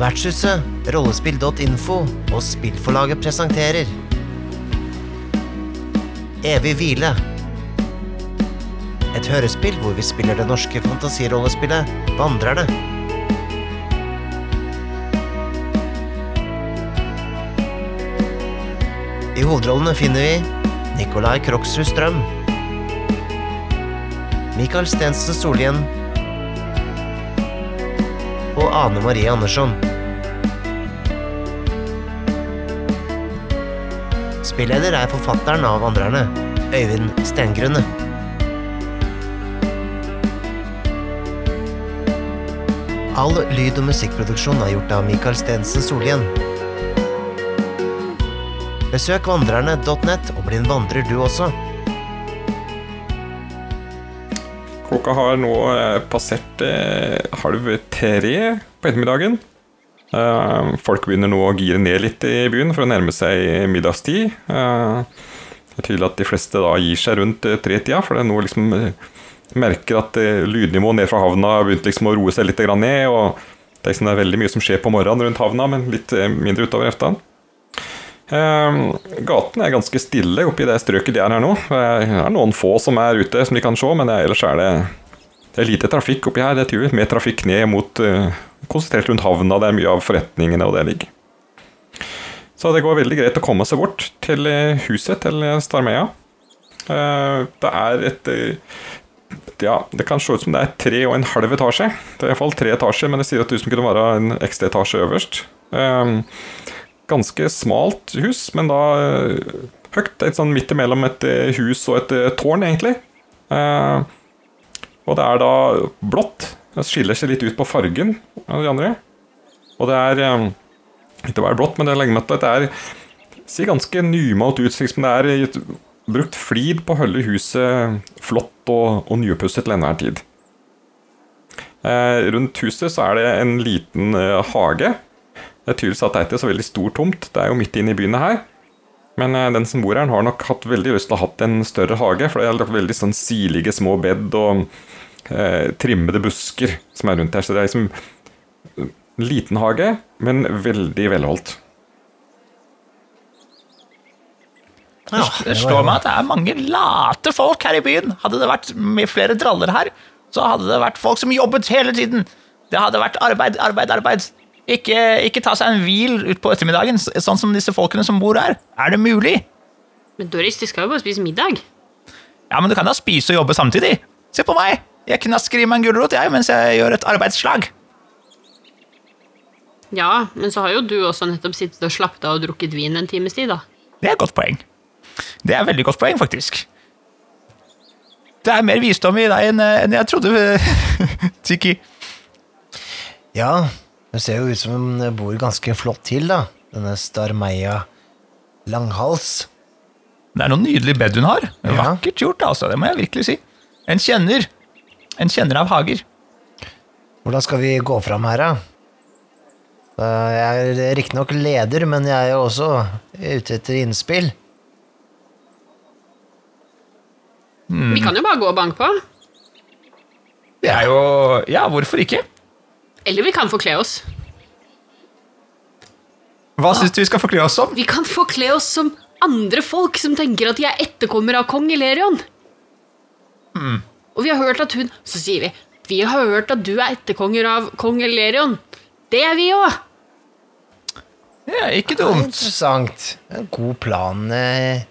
Vertshuset, rollespill.info og spillforlaget presenterer Evig hvile. Et hørespill hvor vi spiller det norske fantasirollespillet Vandrerne. I hovedrollene finner vi Nikolai Kroksrud Strøm. Mikael Stensen Solhjell. Og Ane Marie Andersson. Spilleder er forfatteren av Vandrerne, Øyvind Stengrunne. All lyd- og musikkproduksjon er gjort av Mikael Stensen Solien. Besøk vandrerne.net og bli en vandrer du også. Klokka har nå eh, passert eh, halv tre på ettermiddagen. Eh, folk begynner nå å gire ned litt i byen for å nærme seg middagstid. Det er tydelig at de fleste da gir seg rundt tretida, for det er nå liksom merker at lydnivået ned fra havna har begynt liksom å roe seg litt ned. og Det er, liksom, det er veldig mye som skjer på morgenen rundt havna, men litt mindre utover eftan. Eh, gaten er ganske stille oppi det strøket de er her nå. Det er noen få som er ute, som de kan se, men er, ellers er det, det er lite trafikk oppi her. Det er tydeligvis mer trafikk ned mot eh, konsentrert rundt havna, der mye av forretningene og det ligger. Så det går veldig greit å komme seg bort til eh, huset til. Eh, Det er et ja, det kan se ut som det er tre og en halv etasje. Det er iallfall tre etasjer, men det sier at det kunne være en ekstra etasje øverst. Um, ganske smalt hus, men da uh, høyt. Et sånn midt imellom et uh, hus og et uh, tårn, egentlig. Og det er da blått. Det skiller seg litt ut på fargen av de andre. Og det er Ikke bare blått, men det legger meg til det er ser ganske nymalt ut, liksom det er brukt flid på å holde huset flott og, og nypusset til enhver tid. Eh, rundt huset så er det en liten eh, hage. Det er tydeligvis at det er ikke så veldig stor tomt, det er jo midt inne i byen her. Men eh, den som bor her, har nok hatt veldig lyst til å ha hatt en større hage, for det er veldig sånn silige små bed og eh, trimmede busker som er rundt her. Så det er liksom en liten hage, men veldig velholdt. Ja, Det slår meg at det er mange late folk her i byen. Hadde det vært med flere draller her, så hadde det vært folk som jobbet hele tiden. Det hadde vært arbeid, arbeid, arbeid. Ikke, ikke ta seg en hvil utpå ettermiddagen, sånn som disse folkene som bor her. Er det mulig? Men Doris, de skal jo bare spise middag. Ja, men du kan da spise og jobbe samtidig. Se på meg. Jeg knasker i meg en gulrot jeg, mens jeg gjør et arbeidsslag. Ja, men så har jo du også nettopp sittet og slappet av og drukket vin en times tid, da. Det er et godt poeng. Det er et veldig godt poeng, faktisk. Det er mer visdom i deg enn enn jeg trodde, Tiki. Ja, det ser jo ut som hun bor ganske flott til, da. Denne Starmeia Langhals. Det er noe nydelig bed hun har. Ja. Vakkert gjort, altså. Det må jeg virkelig si. En kjenner. En kjenner av hager. Hvordan skal vi gå fram her, da? Jeg er riktignok leder, men jeg er jo også ute etter innspill. Vi kan jo bare gå og banke på. Det er jo Ja, hvorfor ikke? Eller vi kan forkle oss. Hva syns du vi skal forkle oss som? Vi kan forkle oss som andre folk som tenker at de er etterkommere av kong Elerion. Og vi har hørt at hun Så sier vi Vi har hørt at du er etterkonger av kong Elerion. Det er vi òg. Ja, ikke Det dumt. interessant. En god plan, eh,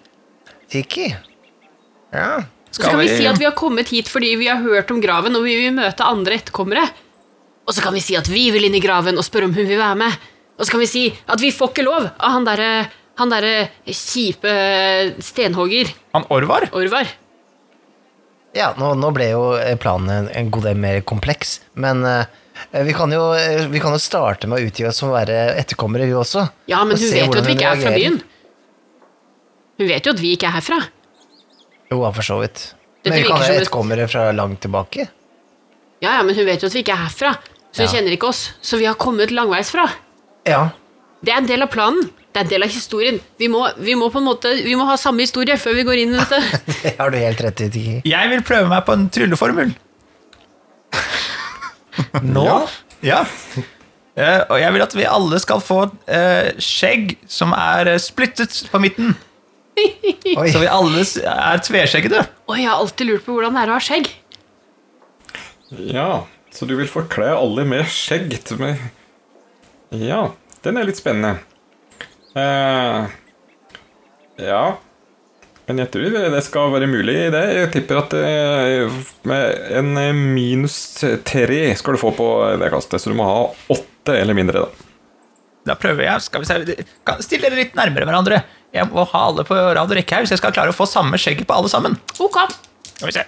Tiki. Ja. Så vi, vi si at vi har kommet hit fordi vi har hørt om graven og vi vil møte andre etterkommere. Og så kan vi si at vi vil inn i graven og spørre om hun vil være med. Og så kan vi si at vi får ikke lov av han derre han derre kjipe stenhogger, Han Orvar? Orvar. Ja, nå, nå ble jo planen en, god del mer kompleks, men uh, vi, kan jo, eh, vi kan jo starte med å utgi oss som å være etterkommere, vi også. Ja, men og hun vet jo at vi ikke er fra byen. Hun vet jo at vi ikke er herfra. Jo, for så vidt. Dette Men vi kan være etterkommere fra langt tilbake. Ja, ja, men hun vet jo at vi ikke er herfra, så hun Ja. kjenner ikke oss. Så vi har kommet langveisfra. Ja. Det er en del av planen. Det er en del av historien. Vi må, vi må på en måte Vi må ha samme historie før vi går inn i dette. Det har du helt rett i, Tiki. Jeg vil prøve meg på en trylleformel. Nå? Ja. Eh, og jeg vil at vi alle skal få uh, skjegg som er eh, splittet på midten. Oi. Så vi alle er tveskjeggede. Oi, jeg har alltid lurt på hvordan det er å ha skjegg. Ja, så du vil forkle alle med skjegg til meg Ja, den er litt spennende. Uh, ja Men jeg tror det skal være mulig, det. Jeg tipper at eh, med en minus tre skal du få på det kastet, så du må ha åtte eller mindre, da. Da prøver jeg. Skal vi se. Kan- Still dere litt nærmere hverandre. Jeg må ha alle på rad og rekke her hvis jeg skal klare å få samme skjegget på alle sammen. Ok. Skal vi se.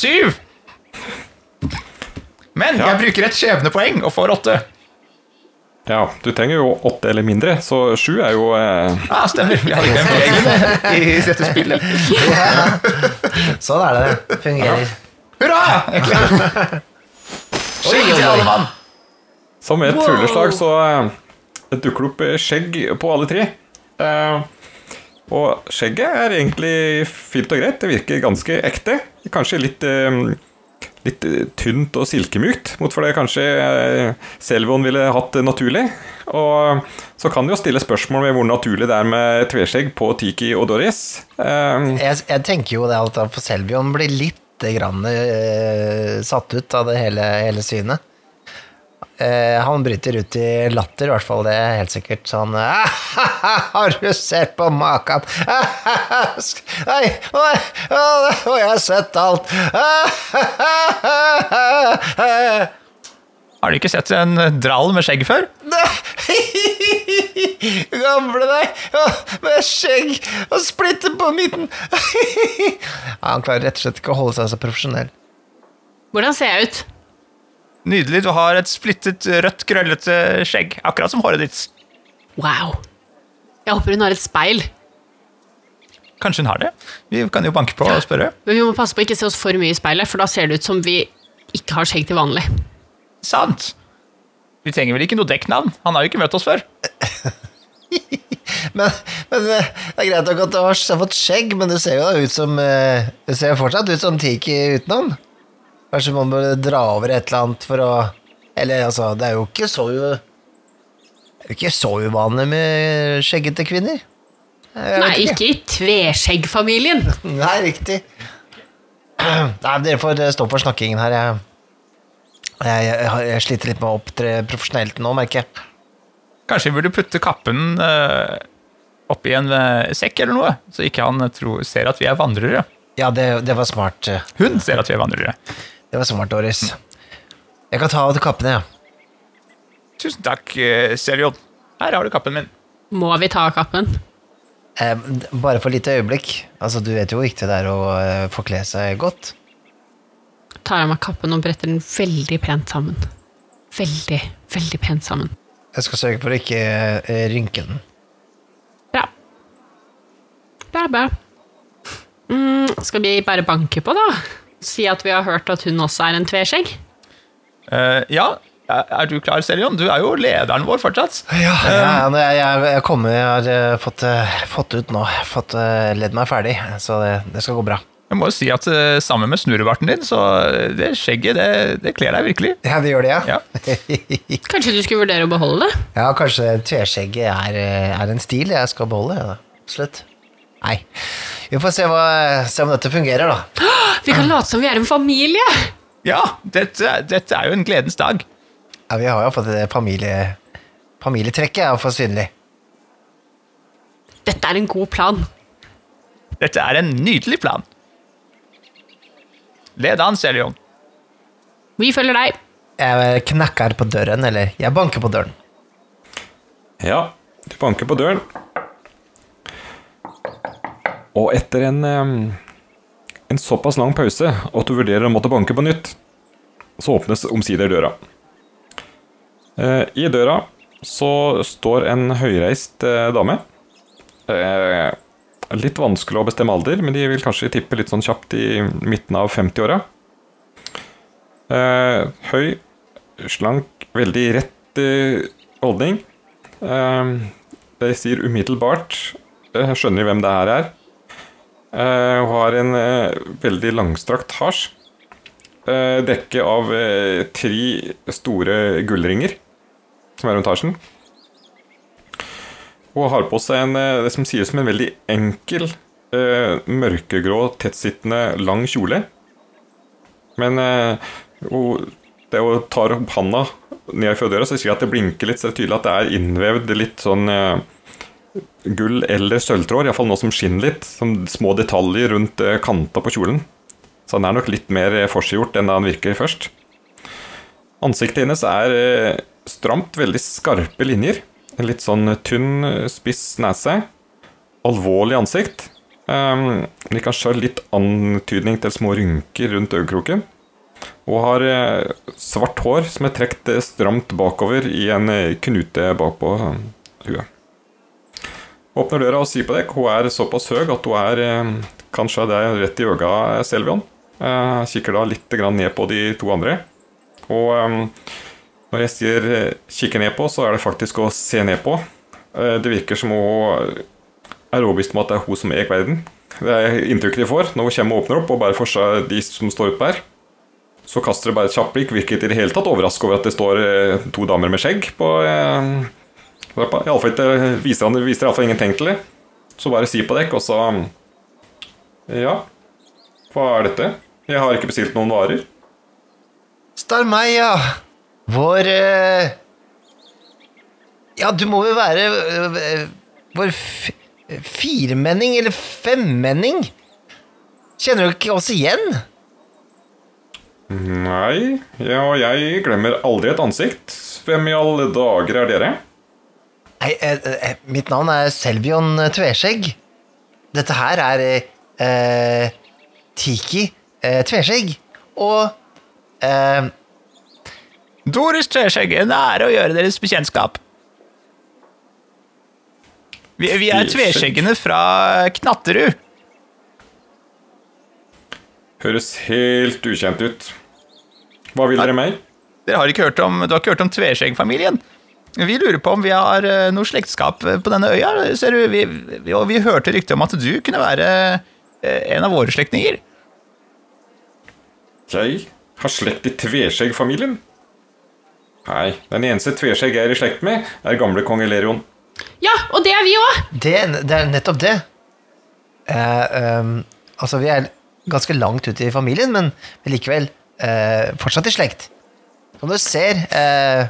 Syv! Men Ja. jeg bruker et skjebnepoeng og får åtte. Ja, du trenger jo åtte eller mindre, så sju er jo eh, Ja, stemmer. Vi har glemt reglene i dette spillet. Sånn er det det fungerer. Hurra! Jeg klarer Skjegg til alle mann. Som et Wow. fugleslag så eh, dukker det opp eh, skjegg på alle tre. Eh, og skjegget er egentlig fint og greit. Det virker ganske ekte. Kanskje litt, eh, litt eh, tynt og silkemykt, mot for det kanskje eh, Selvon ville hatt naturlig. Og så kan du jo stille spørsmål ved hvor naturlig det er med tveskjegg på Tiki og Doris. Jeg, jeg tenker jo det at Selvion blir litt grann, satt ut av det hele, hele synet. Eh, han bryter ut i latter, i hvert fall. Det er helt sikkert sånn Har du sett på maken? Nei, å, jeg har sett alt. Har du ikke sett en drall med skjegg før? Gamle deg, med skjegg og splitter på midten. Han klarer rett og slett ikke å holde seg så profesjonell. Hvordan ser jeg ut? Nydelig. Du har et splittet, rødt, krøllete skjegg. Akkurat som håret ditt. Wow. Jeg håper hun har et speil. Kanskje hun har det? Vi kan jo banke på og spørre. Men vi må passe på å ikke se oss for mye i speilet, for da ser det ut som vi ikke har skjegg til vanlig. Sant. Vi trenger vel ikke noe dekknavn? Han har jo ikke møtt oss før. Men, men eh, det er greit nok at du har fått skjegg, men du ser jo da ut som eh, Du ser fortsatt ut som Tiki utenom. Kanskje man bør dra over et eller annet for å Eller altså, det er jo ikke så u- Det er jo ikke så uvanlig med skjeggete kvinner. Nei, ikke i tveskjeggfamilien. Nei, riktig. Nei, dere får eh, stå for snakkingen her. Jeg, jeg, jeg, jeg sliter litt med å opptre profesjonelt nå, merker jeg. Kanskje vi burde putte kappen uh, oppi en eh, sekk eller noe, så ikke han eh, tror, ser at vi er vandrere. Ja, det, det var smart. eh, Hun ser at vi er vandrere. Det var smart, Doris. Jeg kan ta av kappene, jeg. Ja. Tusen takk, uh, Serion. Her har du kappen min. Må vi ta av kappen? Eh, bare for et lite øyeblikk. Altså, du vet jo hvor viktig det er å eh, forkle seg godt. Tar av meg kappen og bretter den veldig pent sammen. Veldig, veldig pent sammen. Jeg skal sørge for å ikke eh, rynke den. Bra. Bra, bra. Mm, skal vi bare banke på, da? Si at vi har hørt at hun også er en tveskjegg? Uh, ja, er du klar, Serion? Du er jo lederen vår fortsatt. Ja, ja jeg, jeg, jeg kommer, jeg har eh, fått, fått ut nå. Fått ledd meg ferdig, så det, det skal gå bra. Jeg må jo si at sammen med snurrebarten din, så det skjegget, det, det kler deg virkelig. Ja, det gjør det, ja. Ja. Kanskje du skulle vurdere å beholde det? Ja, kanskje tveskjegget er, er en stil jeg skal beholde. Ja, da. Nei. Vi får se, hva, se om dette fungerer, da. Vi kan late som vi er en familie! Ja, dette, dette er jo en gledens dag. Ja, Vi har jo fått det familie, familietrekket er for synlig. Dette er en god plan. Dette er en nydelig plan. Led an, Seljong. Vi følger deg. Jeg knakker på døren, eller jeg banker på døren. Ja, du banker på døren. Og etter en, en såpass lang pause at du vurderer å måtte banke på nytt, så åpnes omsider døra. Eh, I døra så står en høyreist eh, dame. Eh, litt vanskelig å bestemme alder, men de vil kanskje tippe litt sånn kjapt i midten av 50-åra. Eh, høy, slank, veldig rett holdning. De sier umiddelbart skjønner hvem det her er. Eh, Hun har en eh, veldig langstrakt hasj. eh, dekke av tre store gullringer som er rundt hasjen. Hun har på seg en, det som sies som en veldig enkel, mørkegrå, tettsittende, lang kjole. Men hun, det hun tar opp handa ned fra døra, så sier at det blinker litt, så det er tydelig at det er innvevd litt sånn gull eller sølvtråd, iallfall noe som skinner litt. Som små detaljer rundt eh, kanta på kjolen. Så han er nok litt mer eh, forseggjort enn han virker først. Ansiktet hennes er eh, stramt, veldig skarpe linjer. En litt sånn tynn, spiss nese. Alvorlig ansikt. Um, vi kan se litt antydning til små rynker rundt øyekroken. Og har svart hår som er trukket stramt bakover i en knute bakpå huet. Åpner døra og sier på deg. Hun er såpass høy at hun er eh, kanskje det er rett i øya Selvion. Eh, kikker da litt ned på de to andre. Og eh, når jeg sier eh, kikker ned på, så er det faktisk å se ned på. Eh, det virker som hun er overbevist om at det er hun som eier verden. Det er inntrykket de får når hun kommer og åpner opp og bare får seg de som står oppe her. Så kaster det bare et kjapt blikk. hvilket i det hele tatt overrasket over at det står eh, to damer med skjegg på eh, trappa. I alle fall ikke, viser han viser iallfall ingen tegn til det. Så bare si på dekk, og så Ja, hva er dette? Jeg har ikke bestilt noen varer. Starmeia, vår eh, Ja, du må jo være eh, vår f firmenning eller femmenning? Kjenner du ikke oss igjen? Nei, ja, jeg glemmer aldri et ansikt. Hvem i alle dager er dere? Nei, eh, eh, mitt navn er Selvion Tveskjegg. Dette her er eh, Tiki eh, Tveskjegg. Og eh, Doris Tveskjegg, en ære å gjøre deres bekjentskap. Vi, vi er Tveskjegg. tveskjeggene fra Knatterud. Høres helt ukjent ut. Hva vil dere mer? Dere har ikke hørt om, du har ikke hørt om Tveskjegg-familien? Vi lurer på om vi har eh, noe slektskap eh, på denne øya. Ser du, vi, vi, og vi hørte rykte om at du kunne være eh, en av våre slektninger. Jeg har slekt i Tveskjegg-familien. Nei, den eneste Tveskjegg jeg er i slekt med, er gamle kong Elerion. Ja, og det er vi òg! det, det er nettopp det. Eh, um, altså, vi er ganske langt ute i familien, men likevel eh, fortsatt i slekt. Som du ser, eh,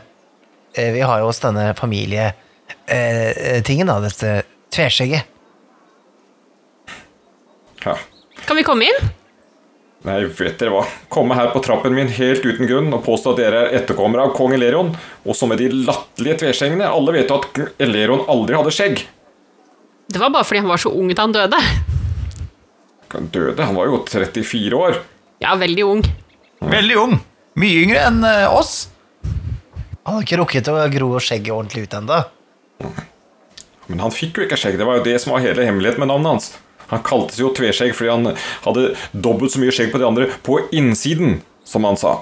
vi har jo oss denne familietingen, da, dette tveskjegget. Ja. Kan vi komme inn? Nei, vet dere hva. Komme her på trappen min helt uten grunn og påstå at dere er etterkommere av kong Elerion, og så med de latterlige tveskjeggene. Alle vet jo at Elerion aldri hadde skjegg. Det var bare fordi han var så ung da han døde. Han døde, han var jo 34 år. Ja, veldig ung. Veldig ung. Mye yngre enn eh, oss. Han har ikke rukket å gro skjegget ordentlig ut ennå. Men han fikk jo ikke skjegg, det var jo det som var hele hemmeligheten med navnet hans. Han kalte seg jo Tveskjegg fordi han hadde dobbelt så mye skjegg på de andre på innsiden, som han sa.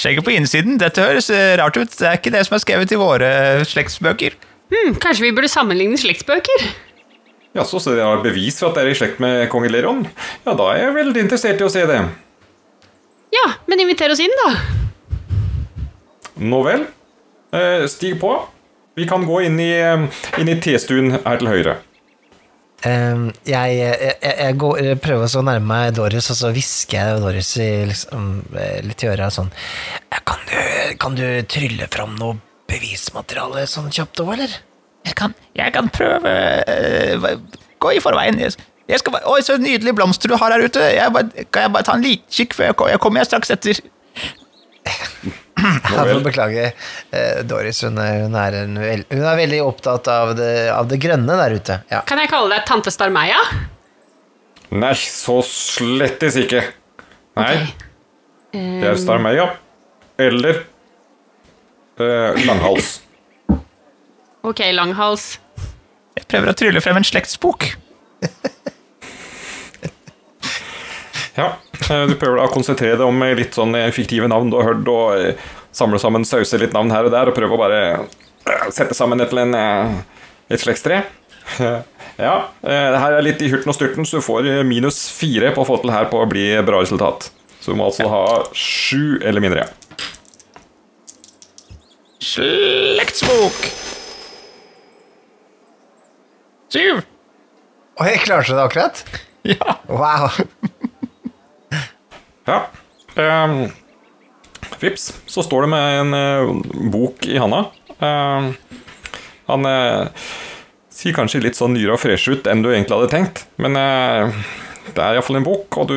Skjegget på innsiden, dette høres eh, rart ut. Det er ikke det som er skrevet i våre slektsbøker. Hmm, kanskje vi burde sammenligne slektsbøker? Ja, så så dere har bevis for at dere er i slekt med kong Leron? Ja, da er jeg veldig interessert i å se det. Ja, men inviter oss inn, da. Nå vel. Eh, stig på. Vi kan gå inn i, eh, inn i testuen her til høyre. Ehm, jeg, jeg, jeg, går, jeg prøver å nærme meg Doris, og så hvisker jeg Doris i, liksom, eh, litt i øret sånn «Eh, kan du, kan du trylle fram noe bevismateriale sånn kjapt òg, eller? Jeg kan, jeg kan prøve uh, Gå i forveien. Jeg, jeg skal bare, Oi, så nydelige blomster du har her ute. Jeg bare, kan jeg bare ta en liten kikk før jeg kommer? Jeg kommer straks etter. Jeg må får beklage, eh, Doris. Hun er, hun, er en, hun er veldig opptatt av det, av det grønne der ute. Ja. Kan jeg kalle deg tante Starmeia? Nei, så slettes ikke. Nei, det er Starmeia. Eller eh, Langhals. Ok, langhals. Jeg prøver å trylle frem en slektsbok. Ja, eh, du prøver da å konsentrere deg om eh, litt sånn eh, fiktive navn du har hørt, og samle sammen, sause litt navn her og der, og prøve å bare sette sammen et, eller en, et slektstre. Ja, eh, det her er litt i hurten og styrten, så du får minus fire på å få til her på å bli bra resultat. Så du må altså ha sju eller mindre. Slektsbok. Syv. Oi, klarte du det akkurat? Ja. Wow. Ja. Um, Vips, så står det med en uh, bok i handa. Um, han uh, sier kanskje litt sånn nyere og fresh ut enn du egentlig hadde tenkt, men uh, det er iallfall en bok, og du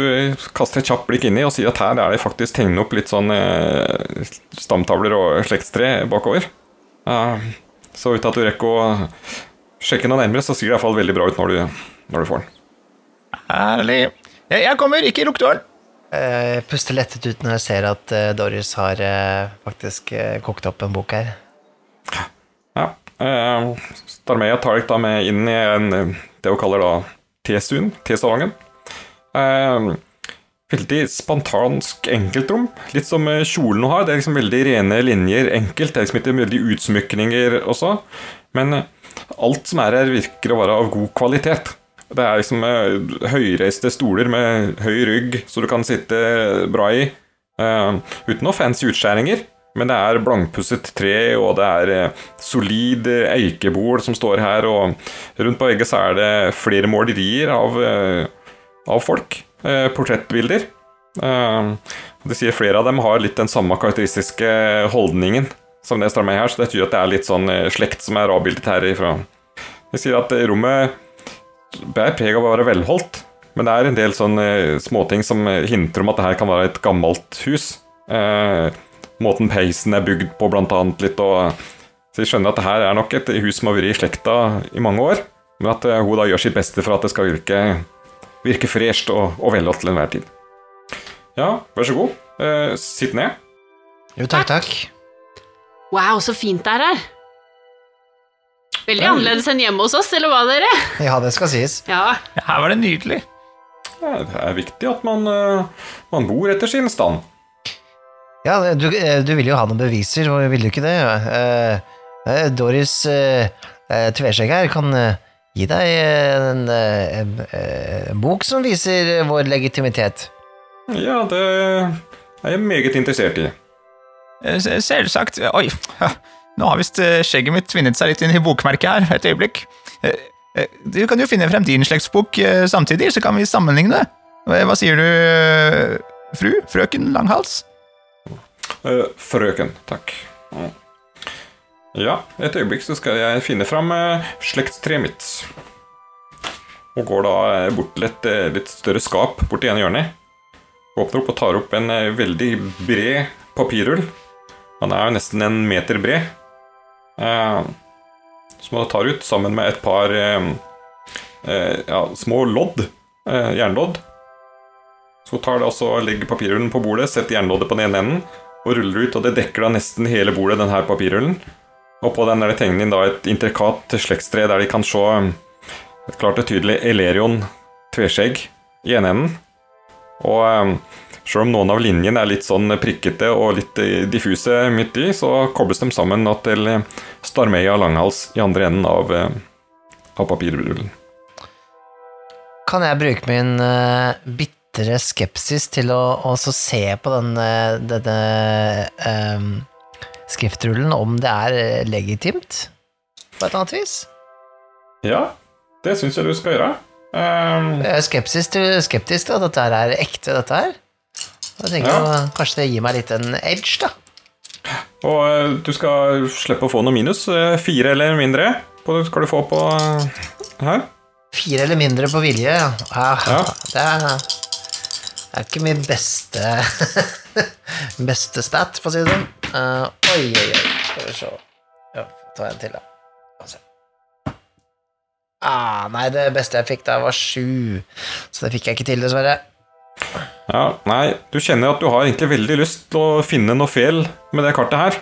kaster et kjapt blikk inni og sier at her er det faktisk tegnet opp litt sånn eh, stamtavler og slektstre bakover. Uh, så uten at du rekker å sjekke noe nærmere, så ser det iallfall veldig bra ut når du, når du får den. Herlig. Jeg, jeg kommer, ikke lukk døren. Jeg puster lettet ut når jeg ser at eh, Doris har eh, faktisk eh, kokt opp en bok her. Ja. Starmeia tar deg da med inn i en, eh, det hun kaller da T-stuen, T-salongen. Eh, veldig spontansk enkeltrom. Litt som eh, kjolen hun har. Det er liksom veldig rene linjer, enkelt. Det er liksom ikke veldig utsmykninger også. Men eh, alt som er her, virker å være av god kvalitet. Det er liksom eh, høyreiste stoler med høy rygg, så du kan sitte bra i. Uh, uten noe fancy utskjæringer. Men det er blankpusset tre, og det er eh, solid eikebol som står her. Og rundt på veggen så er det flere målerier av, uh, av folk. Uh, portrettbilder. Det sier flere av dem har litt den samme karakteristiske holdningen som det står med her, så det tyder at det er litt sånn slekt som er avbildet her ifra. Det sier at rommet bærer preg av å være velholdt, men det er en del sånne eh, småting som eh, hinter om at det her kan være et gammelt hus. Eh, måten peisen er bygd på, blant annet litt, og så jeg skjønner at det her er nok et hus som har vært i slekta i mange år, men at eh, hun da gjør sitt beste for at det skal virke, virke fresht og, og velholdt til enhver tid. Ja, vær så god. Eh, sitt ned. Jo, takk, takk. Wow, så fint det er her. Veldig annerledes enn hjemme hos oss, eller hva, dere? Ja, det skal sies. Ja. Ja, Her var det nydelig. Ja, det er viktig at man, eh, man bor etter sin stand. Ja, du, eh, du vil jo ha noen beviser, og vil du ikke det? Eh, Doris Tveskjegg her kan gi deg en, eh, en, en bok som viser vår legitimitet. Ja, det er jeg meget interessert i. Se- Selvsagt. Oi, nå har visst eh, skjegget mitt tvinnet seg litt inn i bokmerket her. Et øyeblikk. Eh, eh, Du kan jo finne frem din slektsbok samtidig, så kan vi sammenligne. Hva sier du, fru? Frøken Langhals? Frøken, takk. Ja, et øyeblikk så skal jeg finne fram slektstreet mitt. Og går da bort til et litt større skap borti ene hjørnet. Åpner opp og tar opp en veldig bred papirrull. Han er jo nesten en meter bred. Eh, som man tar ut sammen med et par eh, eh, ja, små lodd. jernlodd. Så tar det også legger papirrullen på bordet, setter jernloddet på den ene enden og ruller ut, og det dekker da nesten hele bordet, den her papirrullen. Og på den er det tegnet inn et intrikat slektstre der de kan se et klart og tydelig Elerion tveskjegg i ene enden. Og selv om noen av linjene er litt sånn prikkete og litt eh, diffuse midt i, så kobles de sammen til eh, Starmeia langhals i andre enden av, eh, av papirrullen. Kan jeg bruke min uh, bitre skepsis til å se på den, denne ehm, skriftrullen, om det er legitimt på et eller annet vis? Ja, det syns jeg du skal gjøre. Um, er skeptisk til at dette er ekte, dette her. Jeg tenker Ja. Kanskje det gir meg litt en edge, da. Og eh, du skal slippe å få noe minus. eh, Fire eller mindre på, skal du få på eh, her. Fire eller mindre på vilje, ja. ja, Ja. Det er, er ikke min beste beste stat, for å si det sånn. Uh, oi, oi, oi. Skal vi se. Ja, ta en til, da. Ah, nei, det beste jeg fikk da, var sju. Så det fikk jeg ikke til, dessverre. Ja, nei, du kjenner at du har egentlig veldig lyst til å finne noe feil med det kartet her.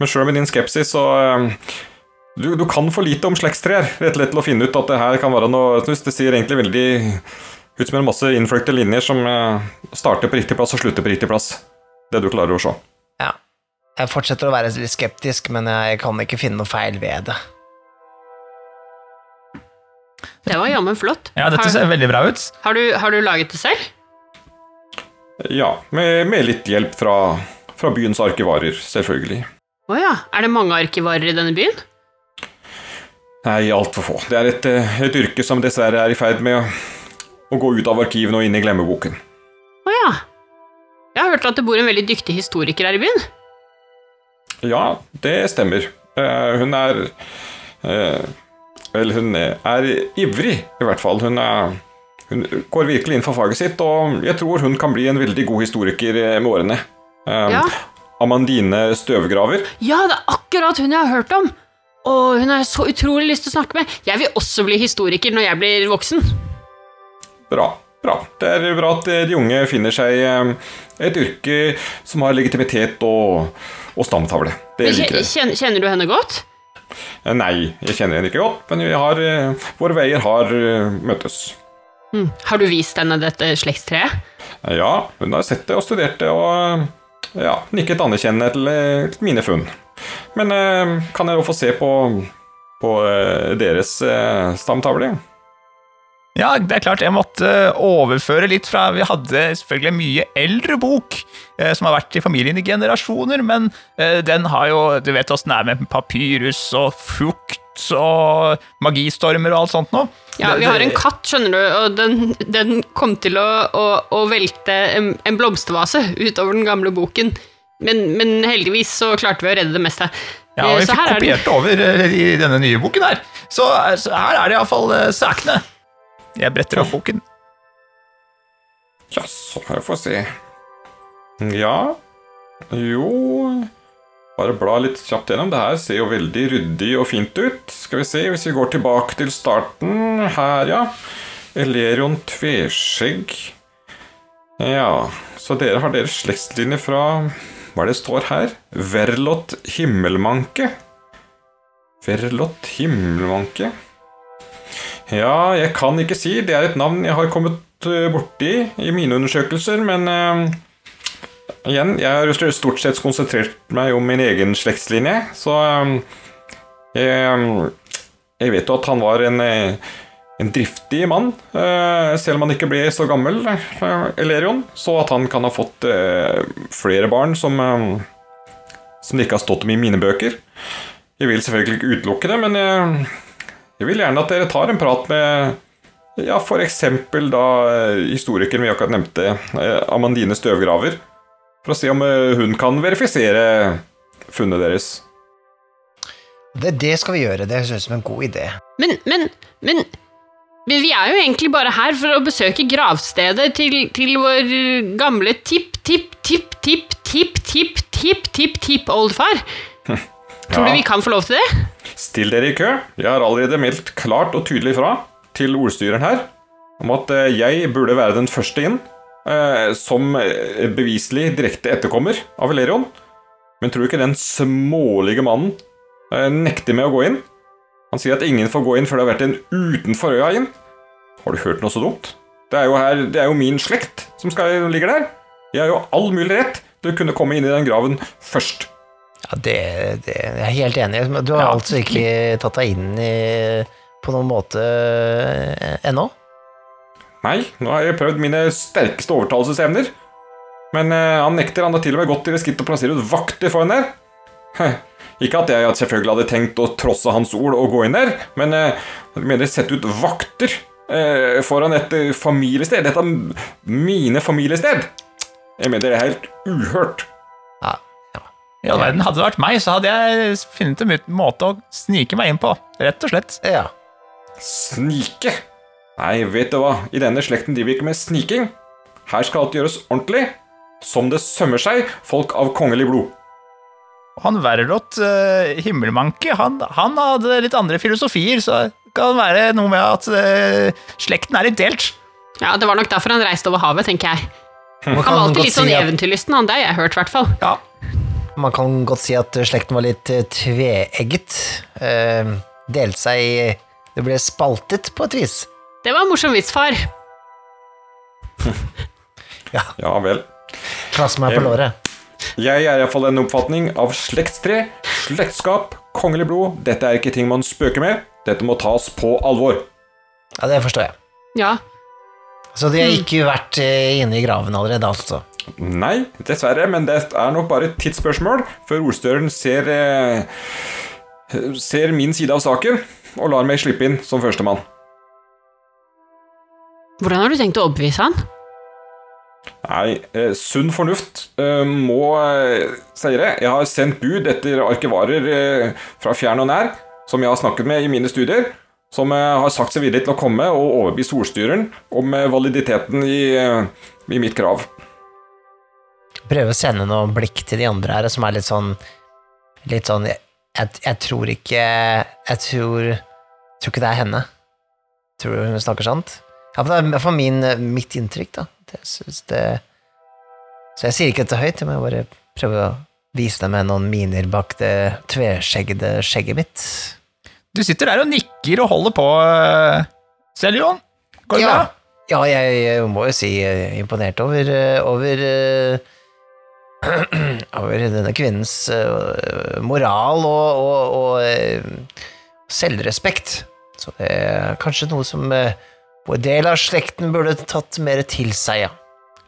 Men sjøl med din skepsis, så eh, du, du kan for lite om slektstrær rett og slett til å finne ut at det her kan være noe Det sier egentlig veldig ut som en masse innfløkte linjer som eh, starter på riktig plass og slutter på riktig plass. Det du klarer å se. Ja. Jeg fortsetter å være litt skeptisk, men jeg kan ikke finne noe feil ved det. Det var jammen flott. Ja, dette har, ser veldig bra ut. har, du, har du laget det selv? Ja, med, med litt hjelp fra, fra byens arkivarer, selvfølgelig. Å ja. Er det mange arkivarer i denne byen? Nei, altfor få. Det er et, eh, et yrke som dessverre er i ferd med å, å gå ut av arkivene og inn i glemmeboken. Å ja. Jeg har hørt at det bor en veldig dyktig historiker her i byen. Ja, det stemmer. Eh, hun er eh, Vel, hun er ivrig, i hvert fall. Hun, er, hun går virkelig inn for faget sitt, og jeg tror hun kan bli en veldig god historiker eh, med årene. Um, Ja. Amandine Støvgraver. Ja, det er akkurat hun jeg har hørt om. Og hun har jeg så utrolig lyst til å snakke med. Jeg vil også bli historiker når jeg blir voksen. Bra. bra. Det er bra at de unge finner seg eh, et yrke som har legitimitet og, og stamtavle. Det liker jeg. Kjenner du henne godt? Eh, Nei, jeg kjenner henne ikke godt, men vi har, våre veier har møttes. Hm. Har du vist henne dette slektstreet? Eh, Ja, hun har sett det og studert det og ja, nikket anerkjennende til, eh, til mine funn. Men eh, kan jeg jo få se på, på eh, deres eh, stamtavle? Ja, det er klart jeg måtte overføre litt fra Vi hadde selvfølgelig en mye eldre bok eh, som har vært i familien i generasjoner, men eh, den har jo Du vet åssen det er med papyrus og frukt og magistormer og alt sånt noe. Ja, vi har en katt, skjønner du, og den, den kom til å, å, å velte en, en blomstervase utover den gamle boken. Men, men heldigvis så klarte vi å redde det meste. Ja, og Eh, vi så fikk er kopiert det over eh, i denne nye boken her. Så, eh, så her er det iallfall sakene. Jeg bretter opp boken. Jaså, jeg får se. Ja Jo Bare bla litt kjapt gjennom. Det her ser jo veldig ryddig og fint ut. Skal vi se, hvis vi går tilbake til starten Her, ja. Elerion Tveskjegg. Ja, så dere har deres slektslinje fra Hva er det står her? Verlot Himmelmanke. Verlot Himmelmanke. Ja, jeg kan ikke si. Det er et navn jeg har kommet eh, borti i mine undersøkelser, men eh, igjen, jeg har stort sett konsentrert meg om min egen slektslinje, så eh, jeg, jeg vet jo at han var en, eh, en driftig mann, eh, selv om han ikke ble så gammel, eh, Elerion, så at han kan ha fått flere barn som, eh, som det ikke har stått om i mine bøker. Jeg vil selvfølgelig ikke utelukke det, men jeg, jeg vil gjerne at dere tar en prat med ja, eksempel da historikeren vi akkurat nevnte, Amandine Støvgraver, for å se om eh, hun kan verifisere funnet deres. Det, det skal vi gjøre. Det høres ut som en god idé. Men, men, men, vi er jo egentlig bare her for å besøke gravstedet til, til vår gamle tipp-tipp-tipp-tipp-tipp-tipp-tipp-tipp-oldefar. Tror du vi kan få lov til det? Still dere i kø. Jeg har allerede meldt klart og tydelig fra til ordstyreren her om at eh, jeg burde være den første inn, som eh, beviselig direkte etterkommer av Valerion. Men tror du ikke den smålige mannen eh, nekter med å gå inn? Han sier at ingen får gå inn før det har vært en utenfor øya inn. Har du hørt noe så dumt? Det er jo, her, det er jo min slekt som skal ligge der. Jeg har jo all mulig rett til å kunne komme inn i den graven først. Ja, det, det jeg er helt enig. Du har Ja. altså ikke tatt deg inn i på noen måte eh, ennå? Nei, nå har jeg prøvd mine sterkeste overtalelsesevner. Men eh, han nekter. Han har til og med gått til det skritt å plassere ut vakter foran der. Ikke at jeg selvfølgelig hadde tenkt å trosse hans ord og gå inn der, men eh, jeg mener sette ut vakter eh, foran et familiested. Dette er mine familiested. Jeg mener det er helt uhørt. Ja. ja. I all verden, Hadde det vært meg, så hadde jeg funnet en måte å snike meg inn på. Rett og slett. ja. Snike? Nei, vet du hva, i denne slekten driver vi ikke med sniking. Her skal alt gjøres ordentlig, som det sømmer seg folk av kongelig blod. Han Verrot uh, Himmelmanke, han, han hadde litt andre filosofier, så det kan være noe med at uh, slekten er litt delt. Ja, Det var nok derfor han reiste over havet, tenker jeg. Man Han var alltid litt sånn si at, eventyrlysten, han. Det har hørt, i hvert fall. Ja, man kan godt si at slekten var litt eh, tveegget. Uh, delte seg i Det ble spaltet på et vis. Det var en morsom vits, far. Ja vel. Klass meg på låret. Jeg er iallfall en oppfatning av slektstre, slektskap, kongelig blod. Dette er ikke ting man spøker med. Dette må tas på alvor. Ja, det forstår jeg. Ja. Så de har ikke vært eh, inne i graven allerede, altså. Nei, dessverre, men det er nok bare et tidsspørsmål før ordstøren ser eh, Ser min side av saken og lar meg slippe inn som førstemann. Hvordan har du tenkt å overbevise han? Nei, eh, sunn fornuft eh, må eh, seire. Jeg har sendt bud etter arkivarer eh, fra fjern og nær, som jeg har snakket med i mine studier, som eh, har sagt seg villig til å komme og overbevise ordstyren om eh, validiteten i, eh, i mitt krav. Prøve å sende noen blikk til de andre her, som er litt sånn Litt sånn Jeg, jeg, jeg tror ikke Jeg tror Jeg tror ikke det er henne. Tror du hun snakker sant? Ja, det er i hvert fall min, mitt inntrykk, da. Det, synes det Så jeg sier ikke dette høyt, jeg må bare prøve å vise deg med noen miner bak det tveskjeggede skjegget mitt. Du sitter der og nikker og holder på, selv, Seljon. Går det Ja, bra? ja jeg, jeg må jo si eh, imponert over eh, over eh, over denne kvinnens eh, moral og, og, og eh, selvrespekt. Så det er kanskje noe som eh, vår del av slekten burde tatt mer til seg, ja.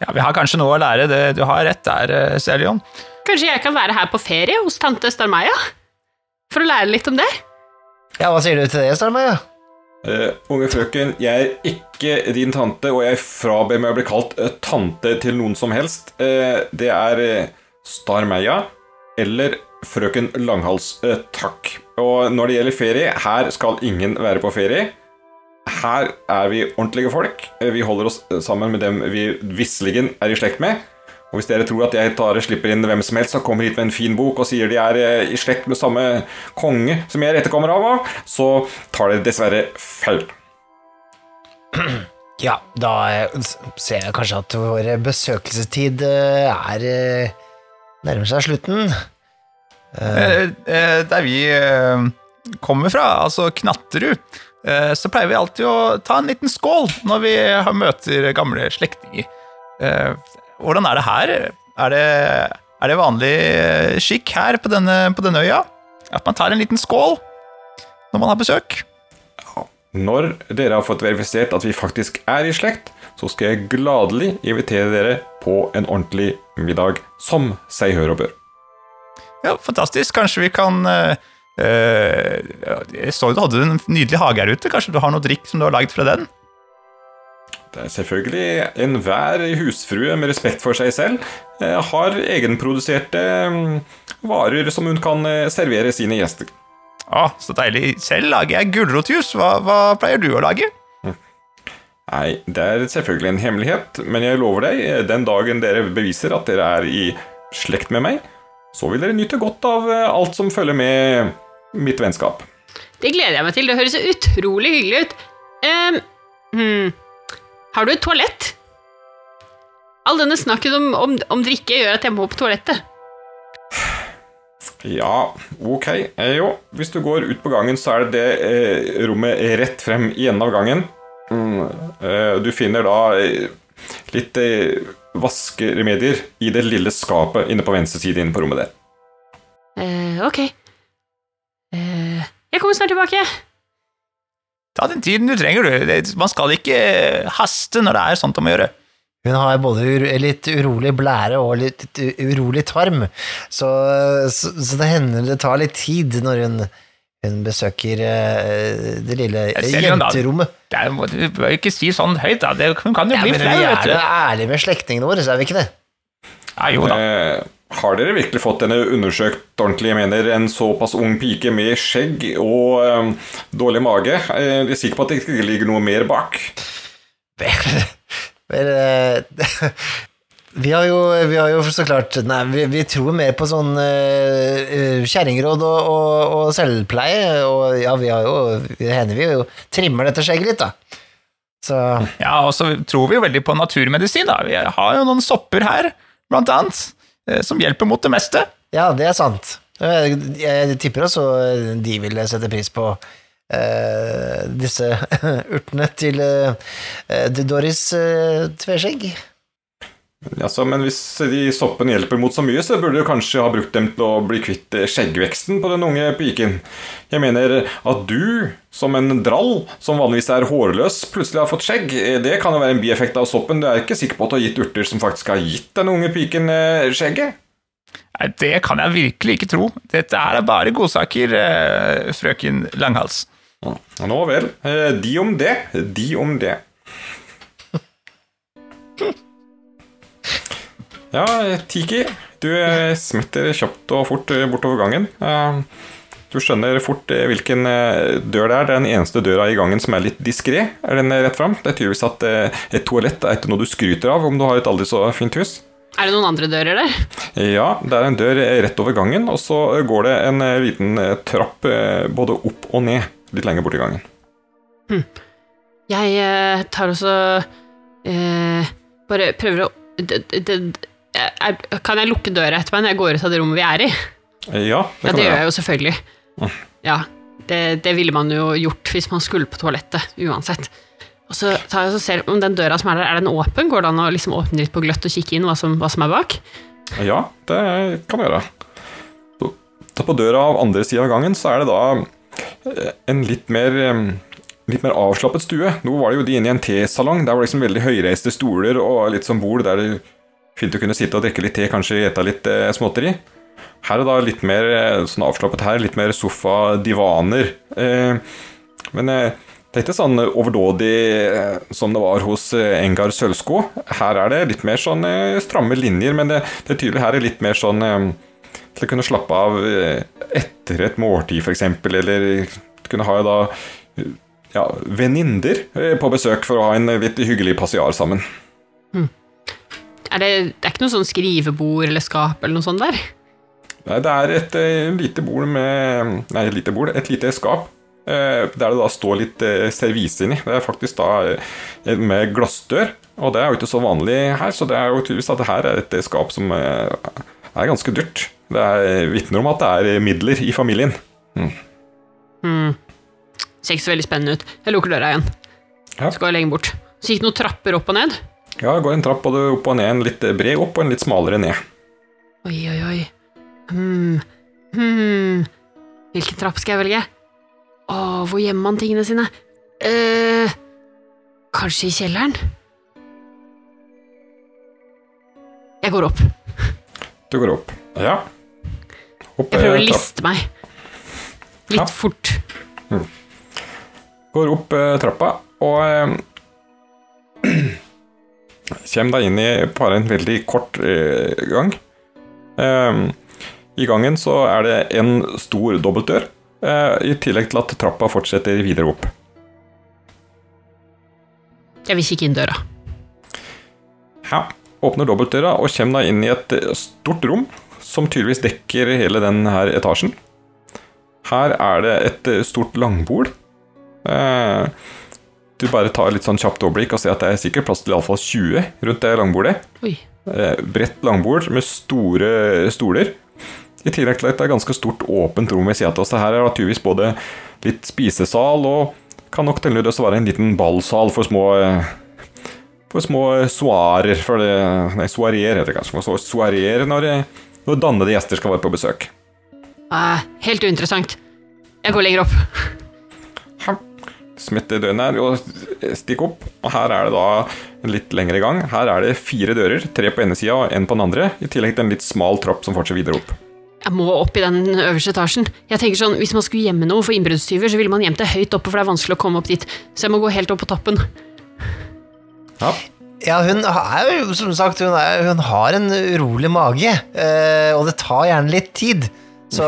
Ja, Vi har kanskje noe å lære. Det, du har rett der, Celion. Seljon. Kanskje jeg kan være her på ferie hos tante Starmaya? For å lære litt om det? Ja, hva sier du til det, Starmaya? Uh, unge frøken, jeg er ikke din tante, og jeg fraber meg å bli kalt uh, tante til noen som helst. Uh, det er eh, Starmeia eller frøken Langhals. Eh, takk. Og når det gjelder ferie, her skal ingen være på ferie. Her er vi ordentlige folk. Vi holder oss eh, sammen med dem vi visselig er i slekt med. Og hvis dere tror at jeg tar slipper inn hvem som helst som kommer hit med en fin bok og sier de er eh, i slekt med samme konge som jeg er etterkommer av, så tar dere dessverre feil. Ja, da eh, ser jeg kanskje at vår besøkelsestid er nærmer seg slutten. Der vi kommer fra, altså Knatterud, så pleier vi alltid å ta en liten skål når vi møter gamle slektninger. Eh, hvordan er det her? Er det, er det vanlig eh, skikk her på denne, på denne øya? At man tar en liten skål når man har besøk? Når dere har fått verifisert at vi faktisk er i slekt, så skal jeg gladelig invitere dere på en ordentlig middag, som seg hør og bør. Ja, fantastisk. Kanskje vi kan eh, eh, Jeg så du hadde en nydelig hage her ute. Kanskje du har noe drikk som du har lagd fra den? Det er selvfølgelig enhver husfrue med respekt for seg selv eh, har egenproduserte mm, varer som hun kan eh, servere sine gjester. Å, så deilig. Selv lager jeg gulrotjus. Hva, hva pleier du å lage? Nei, det er selvfølgelig en hemmelighet, men jeg lover deg, eh, den dagen dere beviser at dere er i slekt med meg, så vil dere nyte godt av eh, alt som følger med mitt vennskap. Det gleder jeg meg til. Det høres så utrolig hyggelig ut. Um, hmm. Har du et toalett? All denne snakken om, om, om drikke gjør at jeg må på toalettet. Ja, ok. Eh, jo, hvis du går ut på gangen, så er det det eh, rommet rett frem i enden av gangen. Mm, eh, du finner da eh, litt eh, vaskeremedier i det lille skapet inne på venstre side inne på rommet der. Eh, ok. Eh, jeg kommer snart tilbake. Ta den tiden du trenger, du. Man skal ikke haste når det er sånt om å gjøre. Hun har både litt urolig blære og litt urolig tarm, så, så, så det hender det tar litt tid når hun, hun besøker eh, det lille jenterommet. Er, du bør ikke si sånn høyt, da. Det, hun kan jo Ja, bli men flau, vi er jo ærlige med slektningene våre, så er vi ikke det? Ja, jo da. Eh, har dere virkelig fått henne undersøkt ordentlig? Jeg mener, en såpass ung pike med skjegg og um, dårlig mage. Eh, jeg er sikker på at det ikke ligger noe mer bak. Vel, vel eh, vi har, jo, vi har jo så klart Nei, vi, vi tror mer på sånn uh, kjerringråd og, og, og selvpleie, og ja, vi har jo Det hender vi jo trimmer dette skjegget litt, da. Så Ja, og så tror vi jo veldig på naturmedisin, da. Vi har jo noen sopper her, blant annet, eh, som hjelper mot det meste. ja, det er sant. Jeg, tipper også de vil sette pris på eh, disse urtene til eh, eh, Doris Tveskjegg. Altså, men hvis de soppene hjelper mot så mye, så burde du kanskje ha brukt dem til å bli kvitt eh, skjeggveksten på den unge piken. Jeg mener at du, som en drall, som vanligvis er hårløs, plutselig har fått skjegg. Eh, Det kan jo være en bieffekt av soppen. Du er ikke sikker på at du har gitt urter som faktisk har gitt den unge piken eh, skjegget? Nei, det kan jeg virkelig ikke tro. Dette er bare godsaker, frøken Langhals. Nå vel. De om det. De om det. Ja, Tiki, du eh, smetter kjapt og fort eh, bortover gangen. Eh, Du skjønner fort hvilken dør det er. Det er den eneste døra i gangen som er litt diskré. Er den rett fram? Det er tydeligvis at et toalett er ikke noe du skryter av om du har et aldri så fint hus. Er det noen andre dører der? Ja, det er en dør rett over gangen, og så går det en liten trapp både opp og ned litt lenger borti gangen. Jeg eh, tar også eh, Bare prøver å Kan jeg lukke døra etter meg når jeg går ut av det rommet vi er i? Ja, det Ja, det gjør jeg jo selvfølgelig. Ja, det, det ville man jo gjort hvis man skulle på toalettet, uansett. Og så tar jeg og ser om den døra som er der, er den åpen? Går det an å liksom åpne litt på gløtt og kikke inn hva som, hva som er bak? Ja, det kan du gjøre. Så- Så på døra av andre sida av gangen så er det da eh, en litt mer eh, Litt mer avslappet stue. Nå var det jo de inne i en tesalong. Der var det liksom veldig høyreiste stoler og litt sånn bord der er fint å kunne sitte og drikke litt te, kanskje ete litt eh, småtteri. Her er da litt mer eh, sånn avslappet her, litt mer sofa-divaner. Eh, men eh, er ikke sånn overdådig eh, som det var hos eh, Engar Sølvsko. Her er det litt mer sånn stramme linjer, men det, det er tydelig her er litt mer sånn til å kunne slappe av etter et måltid, f.eks., eller kunne ha da ja, venninner på besøk for å ha en litt hyggelig passiar sammen. Er det, det er ikke noe sånn skrivebord eller skap eller noe sånt der? Nei, det er et eh, lite bord med Nei, et lite bord, et lite skap. eh, der det da står litt eh, servise inni. Det er faktisk da med glassdør. Og det er jo ikke så vanlig her, så det er jo tydeligvis at det her er et skap som er ganske dyrt. Det er vitner om at det er midler i familien. Hmm. Ser ikke så veldig spennende ut. Jeg lukker døra igjen. Ja. Skal lenge bort. Så gikk det noen trapper opp og ned? Ja, det går en trapp både opp og ned, en litt bred opp og en litt smalere ned. Oi, oi, oi. Hmm. Hmm. Hvilken trapp skal jeg velge? Å, hvor gjemmer man tingene sine? eh kanskje i kjelleren? Jeg går opp. Du går opp. Ja. Opp Jeg prøver å eh, liste meg. Litt Ja. fort. Går opp eh, trappa og eh, Kjem deg inn i bare en veldig kort eh, gang. Eh, I gangen så er det en stor dobbeltdør, eh, i tillegg til at trappa fortsetter videre opp. Jeg vil kikke inn døra. Ja. Åpner dobbeltdøra og kommer deg inn i et eh, stort rom som tydeligvis dekker hele denne etasjen. Her er det et stort langbord. Eh, du bare tar litt sånn kjapt overblikk og ser at det er sikkert plass til iallfall 20 rundt det langbordet. Oi. Eh, bredt langbord med store stoler. I tillegg til at det er ganske stort åpent rom ved siden av oss. Det Her er naturligvis både litt spisesal og kan nok til også være en liten ballsal for små eh, For små soarer for det, Nei, soareer heter det kanskje. For så soareer når, eh, når dannede gjester skal være på besøk. Eh, helt uinteressant. Jeg går lenger opp. Smetter døren her og stikk opp. Og her er det da en litt lengre gang. Her er det fire dører, tre på ene sida og en på den andre. I tillegg til en litt smal trapp som fortsetter videre opp. Jeg må opp i den øverste etasjen. Jeg tenker sånn, Hvis man skulle gjemme noe for innbruddstyver, så ville man gjemt det høyt oppe, for det er vanskelig å komme opp dit. Så jeg må gå helt opp på toppen. Ja, Ja, hun er jo som sagt Hun, er, hun har en urolig mage, eh, og det tar gjerne litt tid. Så,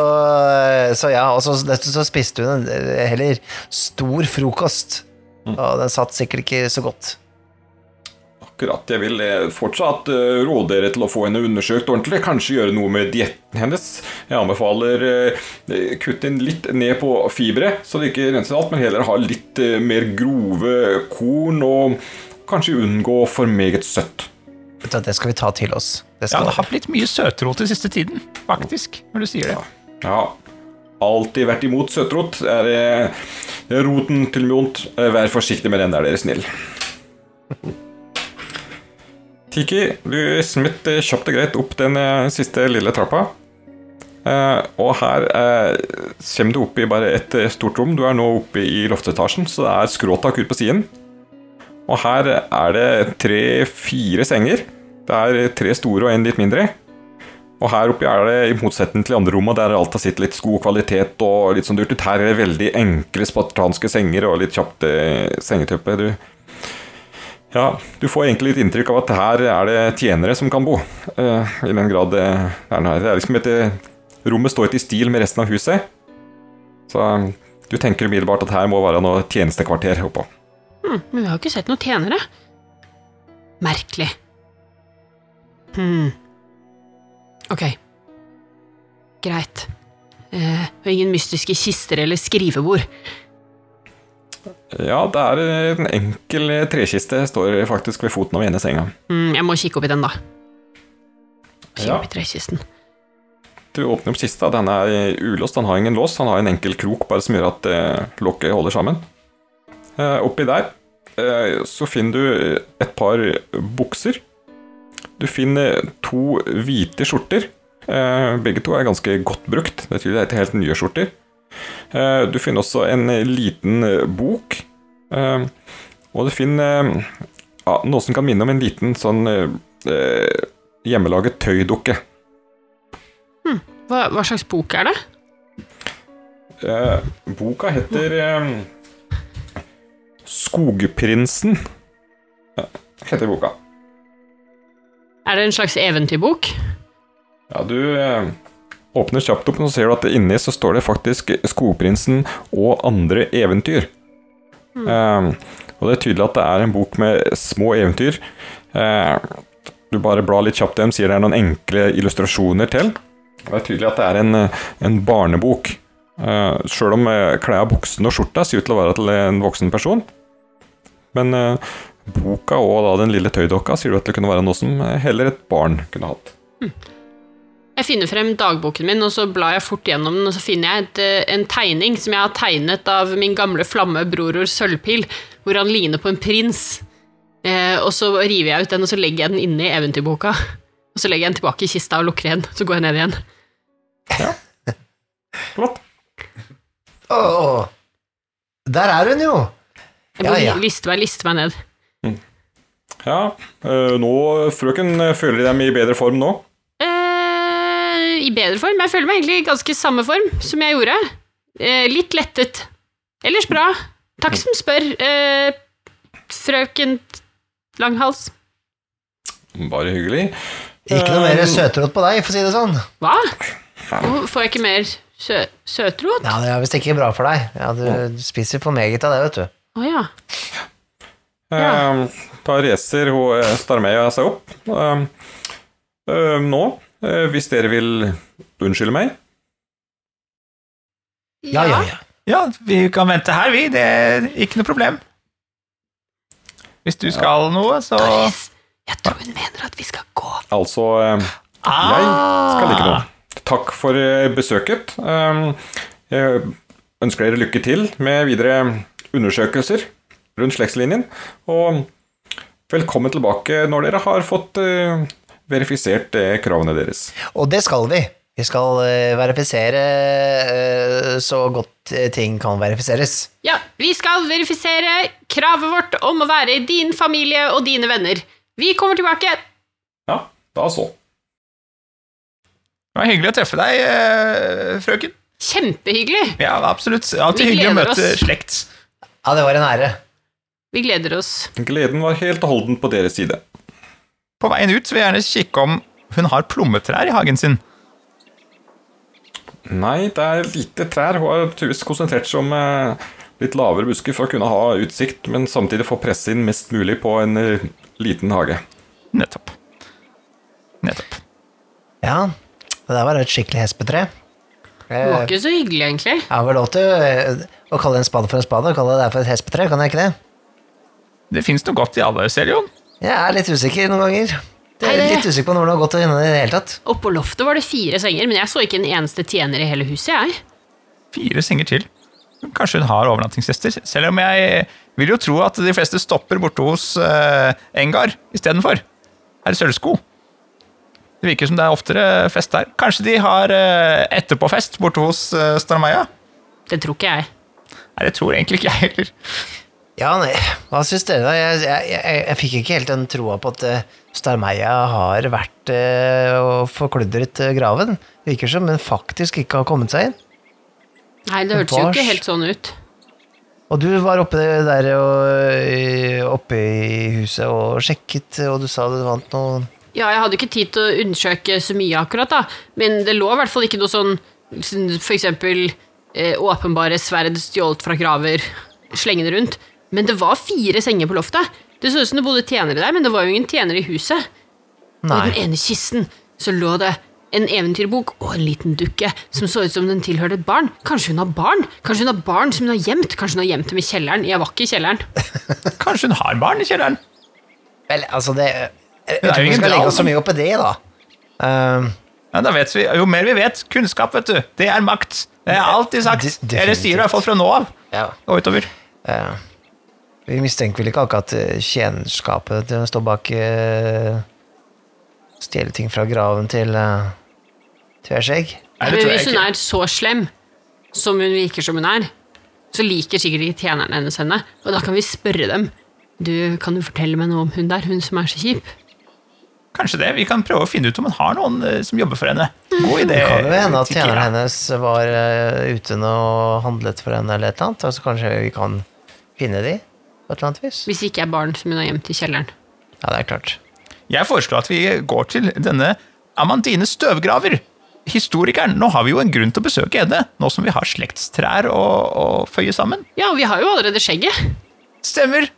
så ja, og så, så spiste hun en eh, heller stor frokost. Og den satt sikkert ikke så godt. akkurat. Jeg vil eh, fortsatt eh, råde dere til å få henne undersøkt ordentlig. Kanskje gjøre noe med dietten hennes. Jeg anbefaler kutte inn litt ned på fibre, så det ikke renser alt, men heller ha litt mer grove korn, og kanskje unngå for meget søtt. Det skal vi ta til oss. Det Ja, det har blitt mye søtrot i siste tiden, faktisk, når du sier det. Ja, alltid vært imot søtrot. Er, eh, det er roten til mye ondt. Eh, Vær forsiktig med den der, dere snill. Tiki, du smitt kjapt og greit opp den eh, siste lille trappa. Uh, og her uh, kommer du opp i bare et eh, stort rom. Du er nå oppe i loftetasjen, så det er skråtak ut på siden. Og her er det tre-fire senger. Det er tre store og en litt mindre. Og her oppe er det, i motsetning til andre rommet, der alt har sittet litt god kvalitet og litt sånn dyrt ut, her er det veldig enkle spartanske senger og litt kjapt eh, sengetøppe. Du, ja, du får egentlig litt inntrykk av at her er det tjenere som kan bo. eh, I den grad det er noe her. Det er liksom et, eh, rommet står ikke i stil med resten av huset. Så du tenker umiddelbart at her må være noe tjenestekvarter oppå. Hm, men vi har jo ikke sett noen tjenere. Merkelig. Hm. Ok. Greit. Eh, og ingen mystiske kister eller skrivebord. Ja, det er en enkel trekiste står faktisk ved foten av ene senga. Mm, jeg må kikke opp i den, da. Kikke Ja. opp i trekisten. Du åpner opp kista, den er ulåst, den har ingen lås. Han har en enkel krok bare som gjør at eh, lokket holder sammen. Eh, oppi der eh, så finner du et par bukser. Du finner to hvite skjorter. Eh, begge to er ganske godt brukt. Det er til helt nye skjorter. Eh, du finner også en liten bok. Eh, og du finner ja, noe som kan minne om en liten sånn hjemmelaget tøydukke. Hva, hva slags bok er det? Eh, boka heter Skogprinsen. Heter boka. Er det en slags eventyrbok? Ja, du eh, åpner kjapt opp, og så ser du at inni så står det faktisk Skogprinsen og andre eventyr. Eh, og det er tydelig at det er en bok med små eventyr. Eh, du bare blar litt kjapt i dem, sier det er noen enkle illustrasjoner til. Det er tydelig at det er en, eh, en barnebok. Uh, Sjøl om uh, klærne, buksen og skjorta ser ut til å være til en voksen person. Men eh, boka og da den lille tøydokka sier du at det kunne være noe som eh, heller et barn kunne hatt. Jeg finner frem dagboken min, og så blar jeg fort gjennom den, og så finner jeg et, eh, en tegning som jeg har tegnet av min gamle flamme broror Sølvpil, hvor han ligner på en prins. Eh, og så river jeg ut den, og så legger jeg den inne i eventyrboka. Og så legger jeg den tilbake i kista og lukker igjen. Så går jeg ned igjen. Flott. Åh, der er hun jo! Jeg Ja, ja. liste meg, liste meg ned. Ja, eh, nå, frøken, eh, føler de dem i bedre form nå? Eh, I bedre form. Jeg føler meg egentlig i ganske samme form som jeg gjorde. Eh, litt lettet. Ellers bra. Takk som spør, eh, frøken Langhals. Bare hyggelig. Ikke noe mer søtråd søtrot på deg, for å si det sånn. Hva? Nå får jeg ikke mer sø søtrot? Ja, Det er visst ikke bra for deg. Ja, Du spiser for meget av det, vet du. ja. Da racer, hun eh, Starmeia seg opp. Eh, eh, nå, eh, hvis dere vil unnskylde meg Ja, ja, ja. Ja, vi kan vente her, vi. Det er ikke noe problem. Hvis du skal noe, så Doris, jeg tror hun mener at vi skal gå. Altså, jeg skal ikke noe. Takk for eh, besøket. Eh, Jeg ønsker dere lykke til med videre undersøkelser rundt slektslinjen. Og velkommen tilbake når dere har fått uh, verifisert uh, kravene deres. Og det skal vi. Vi skal uh, verifisere så godt ting kan verifiseres. Ja, vi skal verifisere kravet vårt om å være din familie og dine venner. Vi kommer tilbake. Ja, da så. Det var hyggelig å treffe deg, frøken. Kjempehyggelig. Ja, absolutt. Alltid hyggelig å møte oss. slekt. Ja, det var en ære. Vi gleder oss. Gleden var helt og holdent på deres side. På veien ut vil jeg gjerne kikke om hun har plommetrær i hagen sin. Nei, det er lite trær. Hun har tydeligvis konsentrert seg om eh, litt lavere busker for å kunne ha utsikt, men samtidig få presse inn mest mulig på en eh, liten hage. Nettopp. Nettopp. Ja, det der var et skikkelig hespetre. Det var ikke så hyggelig, egentlig. Ja, vel lov til eh, å kalle en spade for en spade, og kalle det der for et hespetre, kan jeg ikke det? Det fins noe godt i alle, Selion. Jeg er litt usikker noen ganger. Det er det- litt usikker på når det har gått inne i det hele tatt. Oppå loftet var det fire senger, men jeg så ikke en eneste tjener i hele huset, jeg. Fire senger til. Kanskje hun har overnattingsgjester, selv om jeg vil jo tro at de fleste stopper borte hos uh, Engar istedenfor. Herr sølvsko. Det virker som det er oftere fest der. Kanskje de har eh, etterpåfest borte hos eh, Stormeia? Det tror ikke jeg. Nei, det tror egentlig ikke jeg heller. Ja, nei, hva syns dere, da? Jeg, jeg, jeg, jeg fikk ikke helt den troa på at uh, Starmeia har vært eh, og forkludret uh, graven. Virker som hun faktisk ikke har kommet seg inn. Nei, det hørtes jo ikke helt sånn ut. Og du var oppe der og, oppe i huset og sjekket, og du sa du vant noe Ja, jeg hadde ikke tid til å undersøke så mye akkurat, da. Men det lå i hvert fall ikke noe sånn For eksempel åpenbare sverd stjålet fra graver slengende rundt. Men det var fire senger på loftet. Det så ut som det bodde tjenere der, men det var jo ingen tjenere i huset. Og i den ene kisten så lå det en eventyrbok og en liten dukke som så ut som den tilhørte et barn. Kanskje hun har barn? Kanskje hun har barn som hun har gjemt? Kanskje hun har gjemt dem i kjelleren? Jeg var ikke i kjelleren. Kanskje hun har barn i kjelleren? Vel, altså, det Jeg, er tror ikke vi skal legge oss så mye opp i det, da. Um, Ja, da vet vi, Jo mer vi vet, kunnskap, vet du, det er makt. Det har jeg alltid sagt. Eller sier det i hvert fra nå av ja. og utover. eh, vi mistenker vel ikke akkurat kjennskapet til å stå bak uh, Stjele ting fra graven til uh, Tveskjegg. Men hvis hun er så slem som hun virker som hun er, så liker sikkert ikke tjenerne hennes henne. Og da kan vi spørre dem. Du, Kan du fortelle meg noe om hun der, hun som er så kjip? Kanskje det. Vi kan prøve å finne ut om hun har noen eh, som jobber for henne. God idé. Det kan jo hende at tjeneren hennes var eh, ute og handlet for henne eller et eller annet. Altså kanskje vi kan finne de på et eller annet vis. Hvis det ikke er barn som hun har gjemt i kjelleren. Ja, det er klart. Jeg foreslår at vi går til denne Amandine Støvgraver. Historikeren. Nå har vi jo en grunn til å besøke henne, nå som vi har slektstrær å, å føye sammen. Ja, vi har jo allerede skjegget. Stemmer.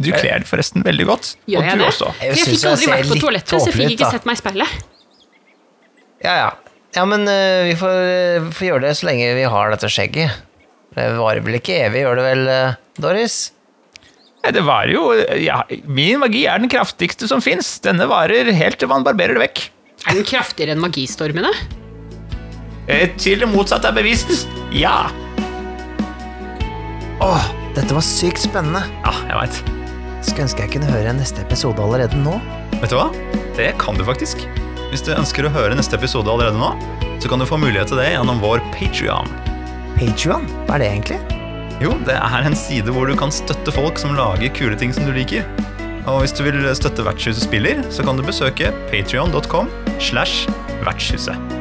Du kler forresten veldig godt. Gjør og jeg du det? også. Jeg jeg fikk aldri jeg vært på toalettet, så jeg fikk ikke da. sett meg i speilet. Ja, ja. Ja, men uh, vi får, uh, får gjøre det så lenge vi har dette skjegget. Det varer vel ikke evig, gjør det vel, eh, Doris? Nei, Det var jo ja, Min magi er den kraftigste som fins. Denne varer helt til man barberer det vekk. Er den kraftigere enn magistormene? Eh, Til det motsatte er bevisst. Ja. Åh, dette var sykt spennende. Ja, jeg veit. Skulle ønske jeg kunne høre neste episode allerede nå. Vet du hva? Det kan du faktisk. Hvis du ønsker å høre neste episode allerede nå, så kan du få mulighet til det gjennom vår Patreon. Patreon, hva er det egentlig? Jo, det er en side hvor du kan støtte folk som lager kule ting som du liker. Og hvis du vil støtte Vertshuset spiller, så kan du besøke patreon.com slash vertshuset.